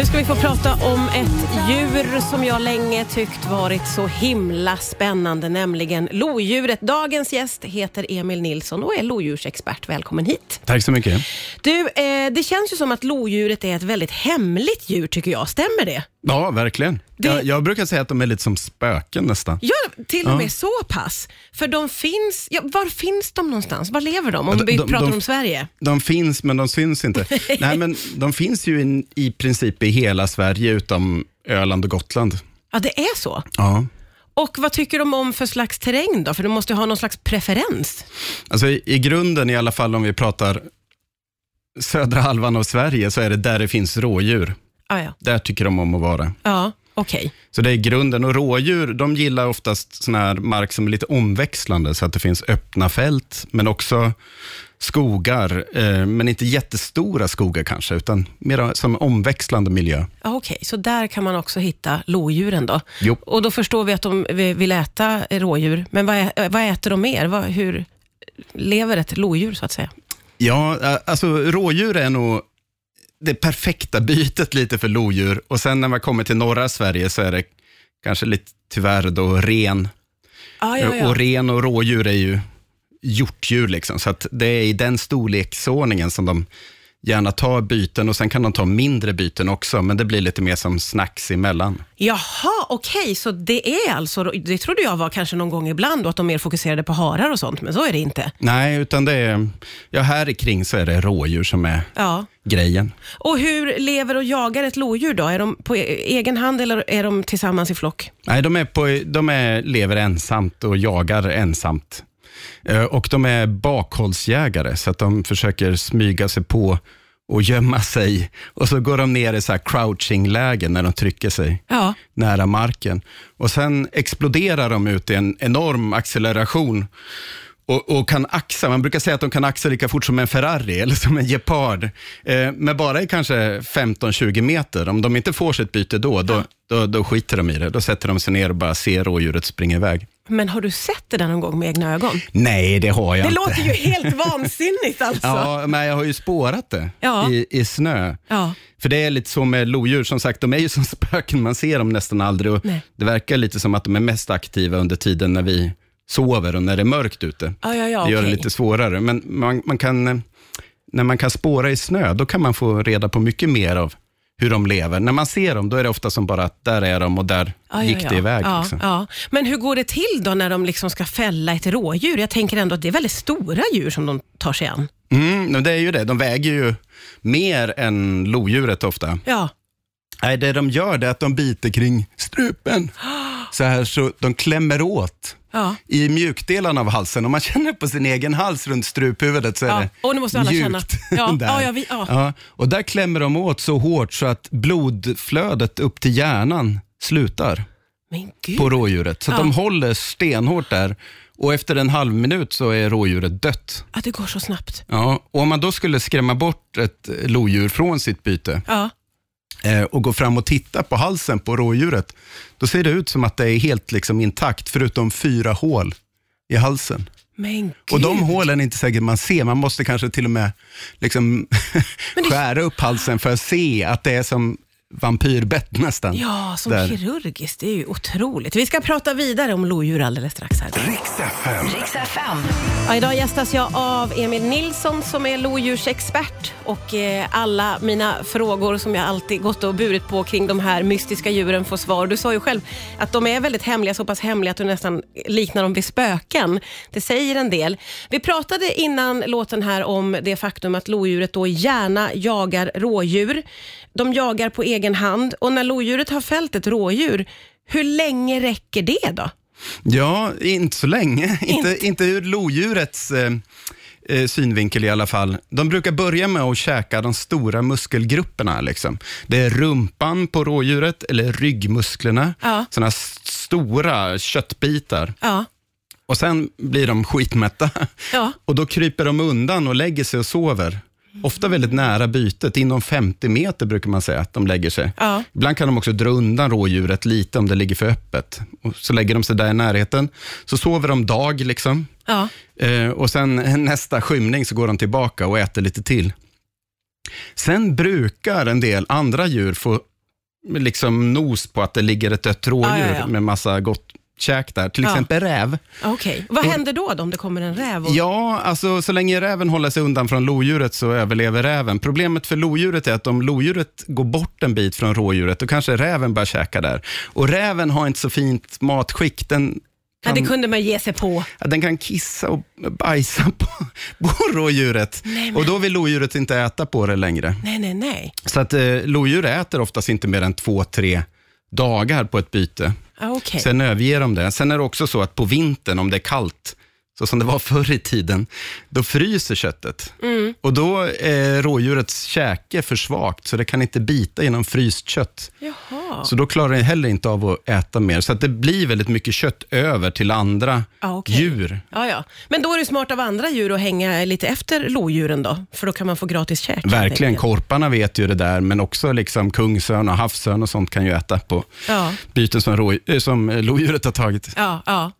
Nu ska vi få prata om ett djur som jag länge tyckt varit så himla spännande, nämligen lodjuret. Dagens gäst heter Emil Nilsson och är lodjursexpert. Välkommen hit. Tack så mycket. Du, eh, det känns ju som att lodjuret är ett väldigt hemligt djur tycker jag. Stämmer det? Ja, verkligen. Det- Jag, jag brukar säga att de är lite som spöken nästan. Ja, till och Ja. med så pass. För de finns, ja, var finns de någonstans? Var lever de? Om Ja, de- vi de- pratar de- om Sverige. De finns, men de syns inte. Nej, men de finns ju in, i princip i hela Sverige, utom Öland och Gotland. Ja, det är så. Ja. Och vad tycker de om för slags terräng då? För de måste ju ha någon slags preferens. Alltså i, i grunden, i alla fall om vi pratar södra halvan av Sverige, så är det där det finns rådjur. Ah, ja, Där tycker de om att vara. ja okej. Så det är grunden. Och rådjur, de gillar oftast sån här mark som är lite omväxlande, så att det finns öppna fält, men också skogar, eh, men inte jättestora skogar kanske, utan mer som omväxlande miljö. Ja, okej. Så där kan man också hitta lodjuren då. Jo. Och då förstår vi att de vill äta rådjur. Men vad, vad äter de mer? Vad, hur lever ett lodjur så att säga? Ja, alltså rådjur är nog det perfekta bytet lite för lodjur. Och sen när man kommer till norra Sverige så är det kanske lite tyvärr då ren. Ah, ja, ja. Och ren och rådjur är ju hjortdjur, liksom. så att det är i den storleksordningen som de gärna tar byten och sen kan de ta mindre byten också, men det blir lite mer som snacks emellan. Jaha, okej. Så det är alltså, det trodde jag var kanske någon gång ibland och att de mer fokuserade på harar och sånt, men så är det inte. Nej, utan det är, ja här i kring så är det rådjur som är Ja. grejen. Och hur lever och jagar ett lodjur då? Är de på e- egen hand eller är de tillsammans i flock? Nej, de, är på, de är, lever ensamt och jagar ensamt. Eh, Och de är bakhållsjägare, så att de försöker smyga sig på och gömma sig. Och så går de ner i så här crouching-läge när de trycker sig Ja. nära marken. Och Sen exploderar de ut i en enorm acceleration och, och kan axa. Man brukar säga att de kan axa lika fort som en Ferrari eller som en Gepard. Eh, men bara i kanske 15-20 meter. Om de inte får sitt byte då, då, då, då skiter de i det. Då sätter de sig ner och bara ser rådjuret springa iväg. Men har du sett det där någon gång med egna ögon? Nej, det har jag Det inte. låter ju helt vansinnigt alltså. Ja, men jag har ju spårat det Ja. i, i snö. Ja. För det är lite så med lodjur, som sagt, de är ju som spöken, man ser dem nästan aldrig. Och Nej. det verkar lite som att de är mest aktiva under tiden när vi sover och när det är mörkt ute. Ja, ja, ja, det gör det okej. lite svårare. Men man, man kan, eh, när man kan spåra i snö, då kan man få reda på mycket mer av hur de lever. När man ser dem, då är det ofta som bara att där är de och där Ja, gick ja. det iväg. Ja, liksom. ja. Men hur går det till då när de liksom ska fälla ett rådjur? Jag tänker ändå att det är väldigt stora djur som de tar sig an. Mm, det är ju det, de väger ju mer än lodjuret ofta. Ja, Nej, det de gör är att de biter kring strupen. Så här så de klämmer åt ja. i mjukdelarna av halsen. Om man känner på sin egen hals runt struphuvudet så är Ja, det och nu måste alla känna. mjukt. Ja, där. ja, ja, vi- ja. och där klämmer de åt så hårt så att blodflödet upp till hjärnan slutar på rådjuret. Så Ja. de håller stenhårt där och efter en halv minut så är rådjuret dött. Att det går så snabbt. Ja, och om man då skulle skrämma bort ett lodjur från sitt byte, Ja. Eh, och går fram och tittar på halsen på rådjuret, då ser det ut som att det är helt liksom intakt, förutom fyra hål i halsen. Och de hålen är inte säkert man ser, man måste kanske till och med liksom skära upp halsen för att se att det är som vampyrbett nästan. Ja, som Där. kirurgiskt. Det är ju otroligt. Vi ska prata vidare om lodjur alldeles strax. här. Riks FM. Riks FM. Ja, idag gästas jag av Emil Nilsson som är lodjursexpert och eh, alla mina frågor som jag alltid gått och burit på kring de här mystiska djuren får svar. Du sa ju själv att de är väldigt hemliga, så pass hemliga att du nästan liknar dem vid spöken. Det säger en del. Vi pratade innan låten här om det faktum att lodjuret då gärna jagar rådjur. De jagar på egen hand och när lodjuret har fällt ett rådjur, hur länge räcker det då? Ja, inte så länge. inte, inte ur lodjurets eh, eh, synvinkel i alla fall. De brukar börja med att käka de stora muskelgrupperna. Liksom. Det är rumpan på rådjuret, eller ryggmusklerna. Ja. Sådana stora köttbitar. Ja, Och Sen blir de skitmätta. ja. Och Då kryper de undan och lägger sig och sover. Ofta väldigt nära bytet, inom 50 meter brukar man säga att de lägger sig. Ja. Ibland kan de också dra undan rådjuret lite om det ligger för öppet. Och så lägger de sig där i närheten. Så sover de dag, liksom. ja. Eh, och sen nästa skymning så går de tillbaka och äter lite till. Sen brukar en del andra djur få liksom nos på att det ligger ett dött rådjur Ja, ja, ja. med massa gott käk där. Till Ja. exempel räv. Okej. Vad händer då, då om det kommer en räv? Och... Ja, alltså så länge räven håller sig undan från lodjuret så överlever räven. Problemet för lodjuret är att om lodjuret går bort en bit från rådjuret, då kanske räven börjar käka där. Och räven har inte så fint matskick. Den Nej, kan, det kunde man ge sig på. ja, den kan kissa och bajsa på, på rådjuret. Och då vill lodjuret inte äta på det längre. Nej, nej, nej. Så att eh, lodjur äter oftast inte mer än två, tre dagar på ett byte. Ah, Okej. Sen överger de det. Sen är det också så att på vintern, om det är kallt, så som det var förr i tiden, då fryser köttet. Mm. Och då är rådjurets käke för svagt, så det kan inte bita genom fryst kött. Jaha. Så då klarar det heller inte av att äta mer. Så att det blir väldigt mycket kött över till andra Ah, okej. djur. Ja, ja. Men då är det smart av andra djur att hänga lite efter lodjuren då, för då kan man få gratis käk. Verkligen, korparna vet ju det där, men också liksom kungsörn och havsörn och sånt kan ju äta på Ja. byten som, rå, eh, som eh, lodjuret har tagit. Ja, ja.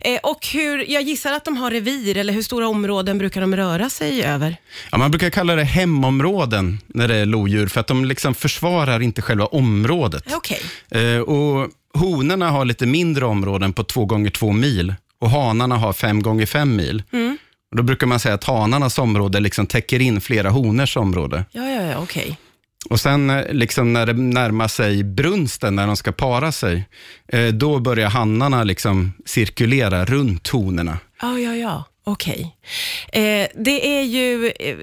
Eh, och hur, jag gissar att de har revir, eller hur stora områden brukar de röra sig över? Ja, man brukar kalla det hemområden när det är lodjur, för att de liksom försvarar inte själva området. Okej. Eh, och honorna har lite mindre områden på två gånger två mil och hanarna har fem gånger fem mil. Mm. Och då brukar man säga att hanarnas område liksom täcker in flera honors område. Ja, ja, ja, okej. Och sen eh, liksom när det närmar sig brunsten, när de ska para sig, eh, då börjar hannarna liksom cirkulera runt honorna. Ja, ja, ja. Okej. Eh, det är ju eh,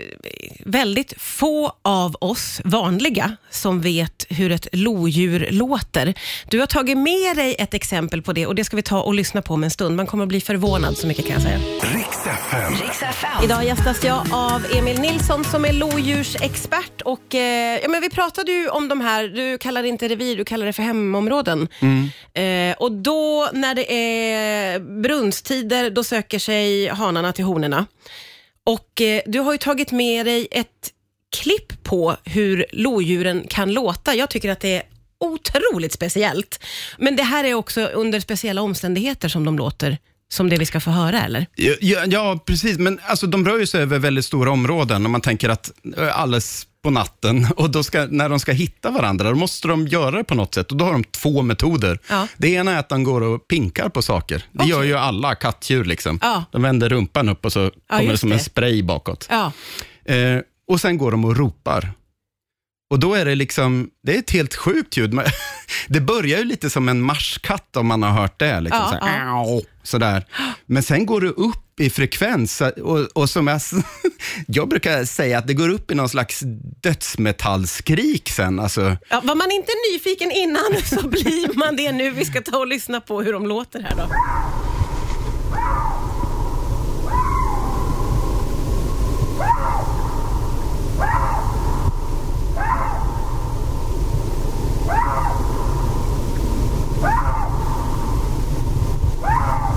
väldigt få av oss vanliga som vet hur ett lodjur låter. Du har tagit med dig ett exempel på det och det ska vi ta och lyssna på om en stund. Man kommer att bli förvånad, så mycket kan jag säga. Riks FM. Idag gästas jag av Emil Nilsson som är lodjursexpert. Och, eh, ja, men vi pratade ju om de här, du kallar det inte revir, du kallar det för hemområden. Eh, och då när det är brunsttider, då söker sig hanarna till honorna. Och eh, du har ju tagit med dig ett klipp på hur lodjuren kan låta. Jag tycker att det är otroligt speciellt. Men det här är också under speciella omständigheter som de låter, som det vi ska få höra, eller? Ja, ja, precis. Men alltså, de rör ju sig över väldigt stora områden om man tänker att eh, alldeles på natten och då ska, när de ska hitta varandra, då måste de göra det på något sätt och då har de två metoder. Ja. Det ena är att de går och pinkar på saker. Det Okej. gör ju alla kattdjur. Liksom. Ja. De vänder rumpan upp och så kommer det som en det. spray bakåt. Eh, och sen går de och ropar. Och då är det liksom, det är ett helt sjukt ljud. Det börjar ju lite som en marskatt om man har hört det. Liksom, Ja, så här, ja. Sådär. Men sen går det upp i frekvens och, och som jag, jag brukar säga att det går upp i någon slags dödsmetallskrik sen. Alltså, Ja, var man inte nyfiken innan så blir man det nu. Vi ska ta och lyssna på hur de låter här då.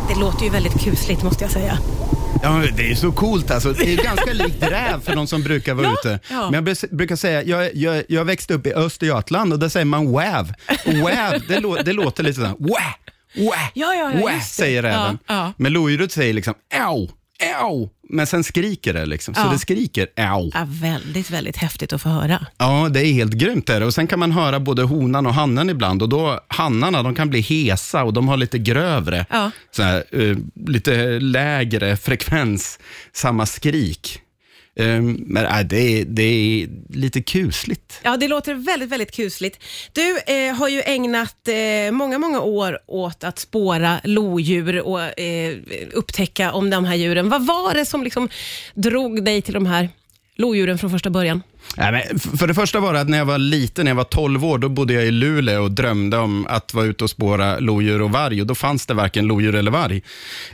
Det låter ju väldigt kusligt måste jag säga. Ja, det är så coolt alltså. Det är ganska likt räv för de som brukar vara Ja, ute. ja. Men jag brukar säga, jag, jag, jag växte upp i Östergötland och där säger man wäv. Wäv, det, lå, det låter lite såhär, wä, wä, Ja, ja, ja, wä, säger räven. Men lodjuret säger liksom, au, au. Men sen skriker det liksom, så Ja. det skriker au. Ja, väldigt, väldigt häftigt att få höra. Ja, det är helt grymt. Är det. Och Sen kan man höra både honan och hannen ibland. Och då, Hannarna de kan bli hesa och de har lite grövre, Ja. så här, eh, lite lägre frekvens, samma skrik. Ehm, men äh, det, är, det är lite kusligt. Ja, det låter väldigt, väldigt kusligt. Du eh, har ju ägnat eh, många, många år åt att spåra lodjur och eh, upptäcka om de här djuren. Vad var det som liksom drog dig till de här lodjuren från första början? Nej, men för det första var det att när jag var liten, när jag var 12 år, då bodde jag i Luleå och drömde om att vara ute och spåra lodjur och varg. Och då fanns det varken lodjur eller varg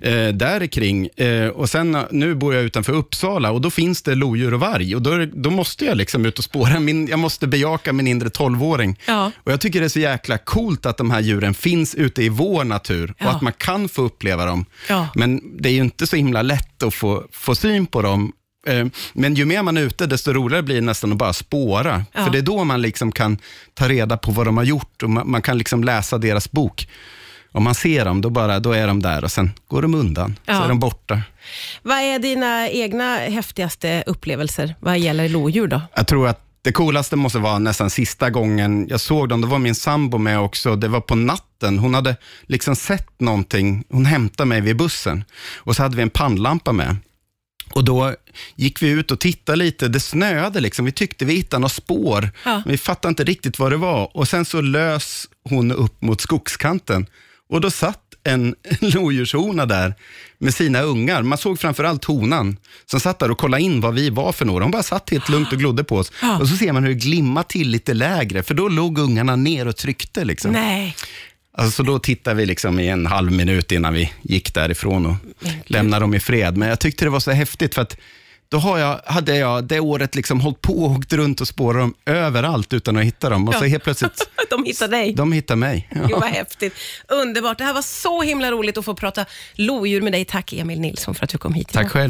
eh, där kring. Eh, och sen, eh, nu bor jag utanför Uppsala och då finns det lodjur och varg. Och då, då måste jag liksom ut och spåra. Min, jag måste bejaka min inre 12-åring. Ja. Och jag tycker det är så jäkla coolt att de här djuren finns ute i vår natur Ja. och att man kan få uppleva dem. Ja. Men det är ju inte så himla lätt att få, få syn på dem. Eh, Men ju mer man är ute, desto roligare blir det nästan att bara spåra. Ja. För det är då man liksom kan ta reda på vad de har gjort och man, man kan liksom läsa deras bok. Om man ser dem, då, bara, då är de där och sen går de undan. Så Ja. är de borta. Vad är dina egna häftigaste upplevelser vad gäller lodjur då? Jag tror att Det coolaste måste vara nästan sista gången jag såg dem. Då var min sambo med också. Det var på natten. Hon hade liksom sett någonting. Hon hämtade mig vid bussen och så hade vi en pannlampa med. Och Då gick vi ut och tittade lite. Det snöade. Liksom. Vi tyckte vi hittade några spår. Ja. Men vi fattade inte riktigt vad det var. Och Sen så lös hon upp mot skogskanten och då satt en lodjurshona där med sina ungar. Man såg framförallt honan som satt där och kollade in vad vi var för några. Hon bara satt helt lugnt och glodde på oss. Ja. Och så ser man hur det glimmar till lite lägre, för då låg ungarna ner och tryckte. Liksom. Nej. Alltså, så då tittade vi liksom i en halv minut innan vi gick därifrån och lämnade dem i fred. Men jag tyckte det var så häftigt för att då har jag, hade jag det året liksom hållit på och åkt runt och spårat dem överallt utan att hitta dem. Och så helt plötsligt, De hittade dig. de hittade mig. Ja. Gud vad häftigt. Underbart. Det här var så himla roligt att få prata lodjur med dig. Tack Emil Nilsson för att du kom hit. idag. Tack själv.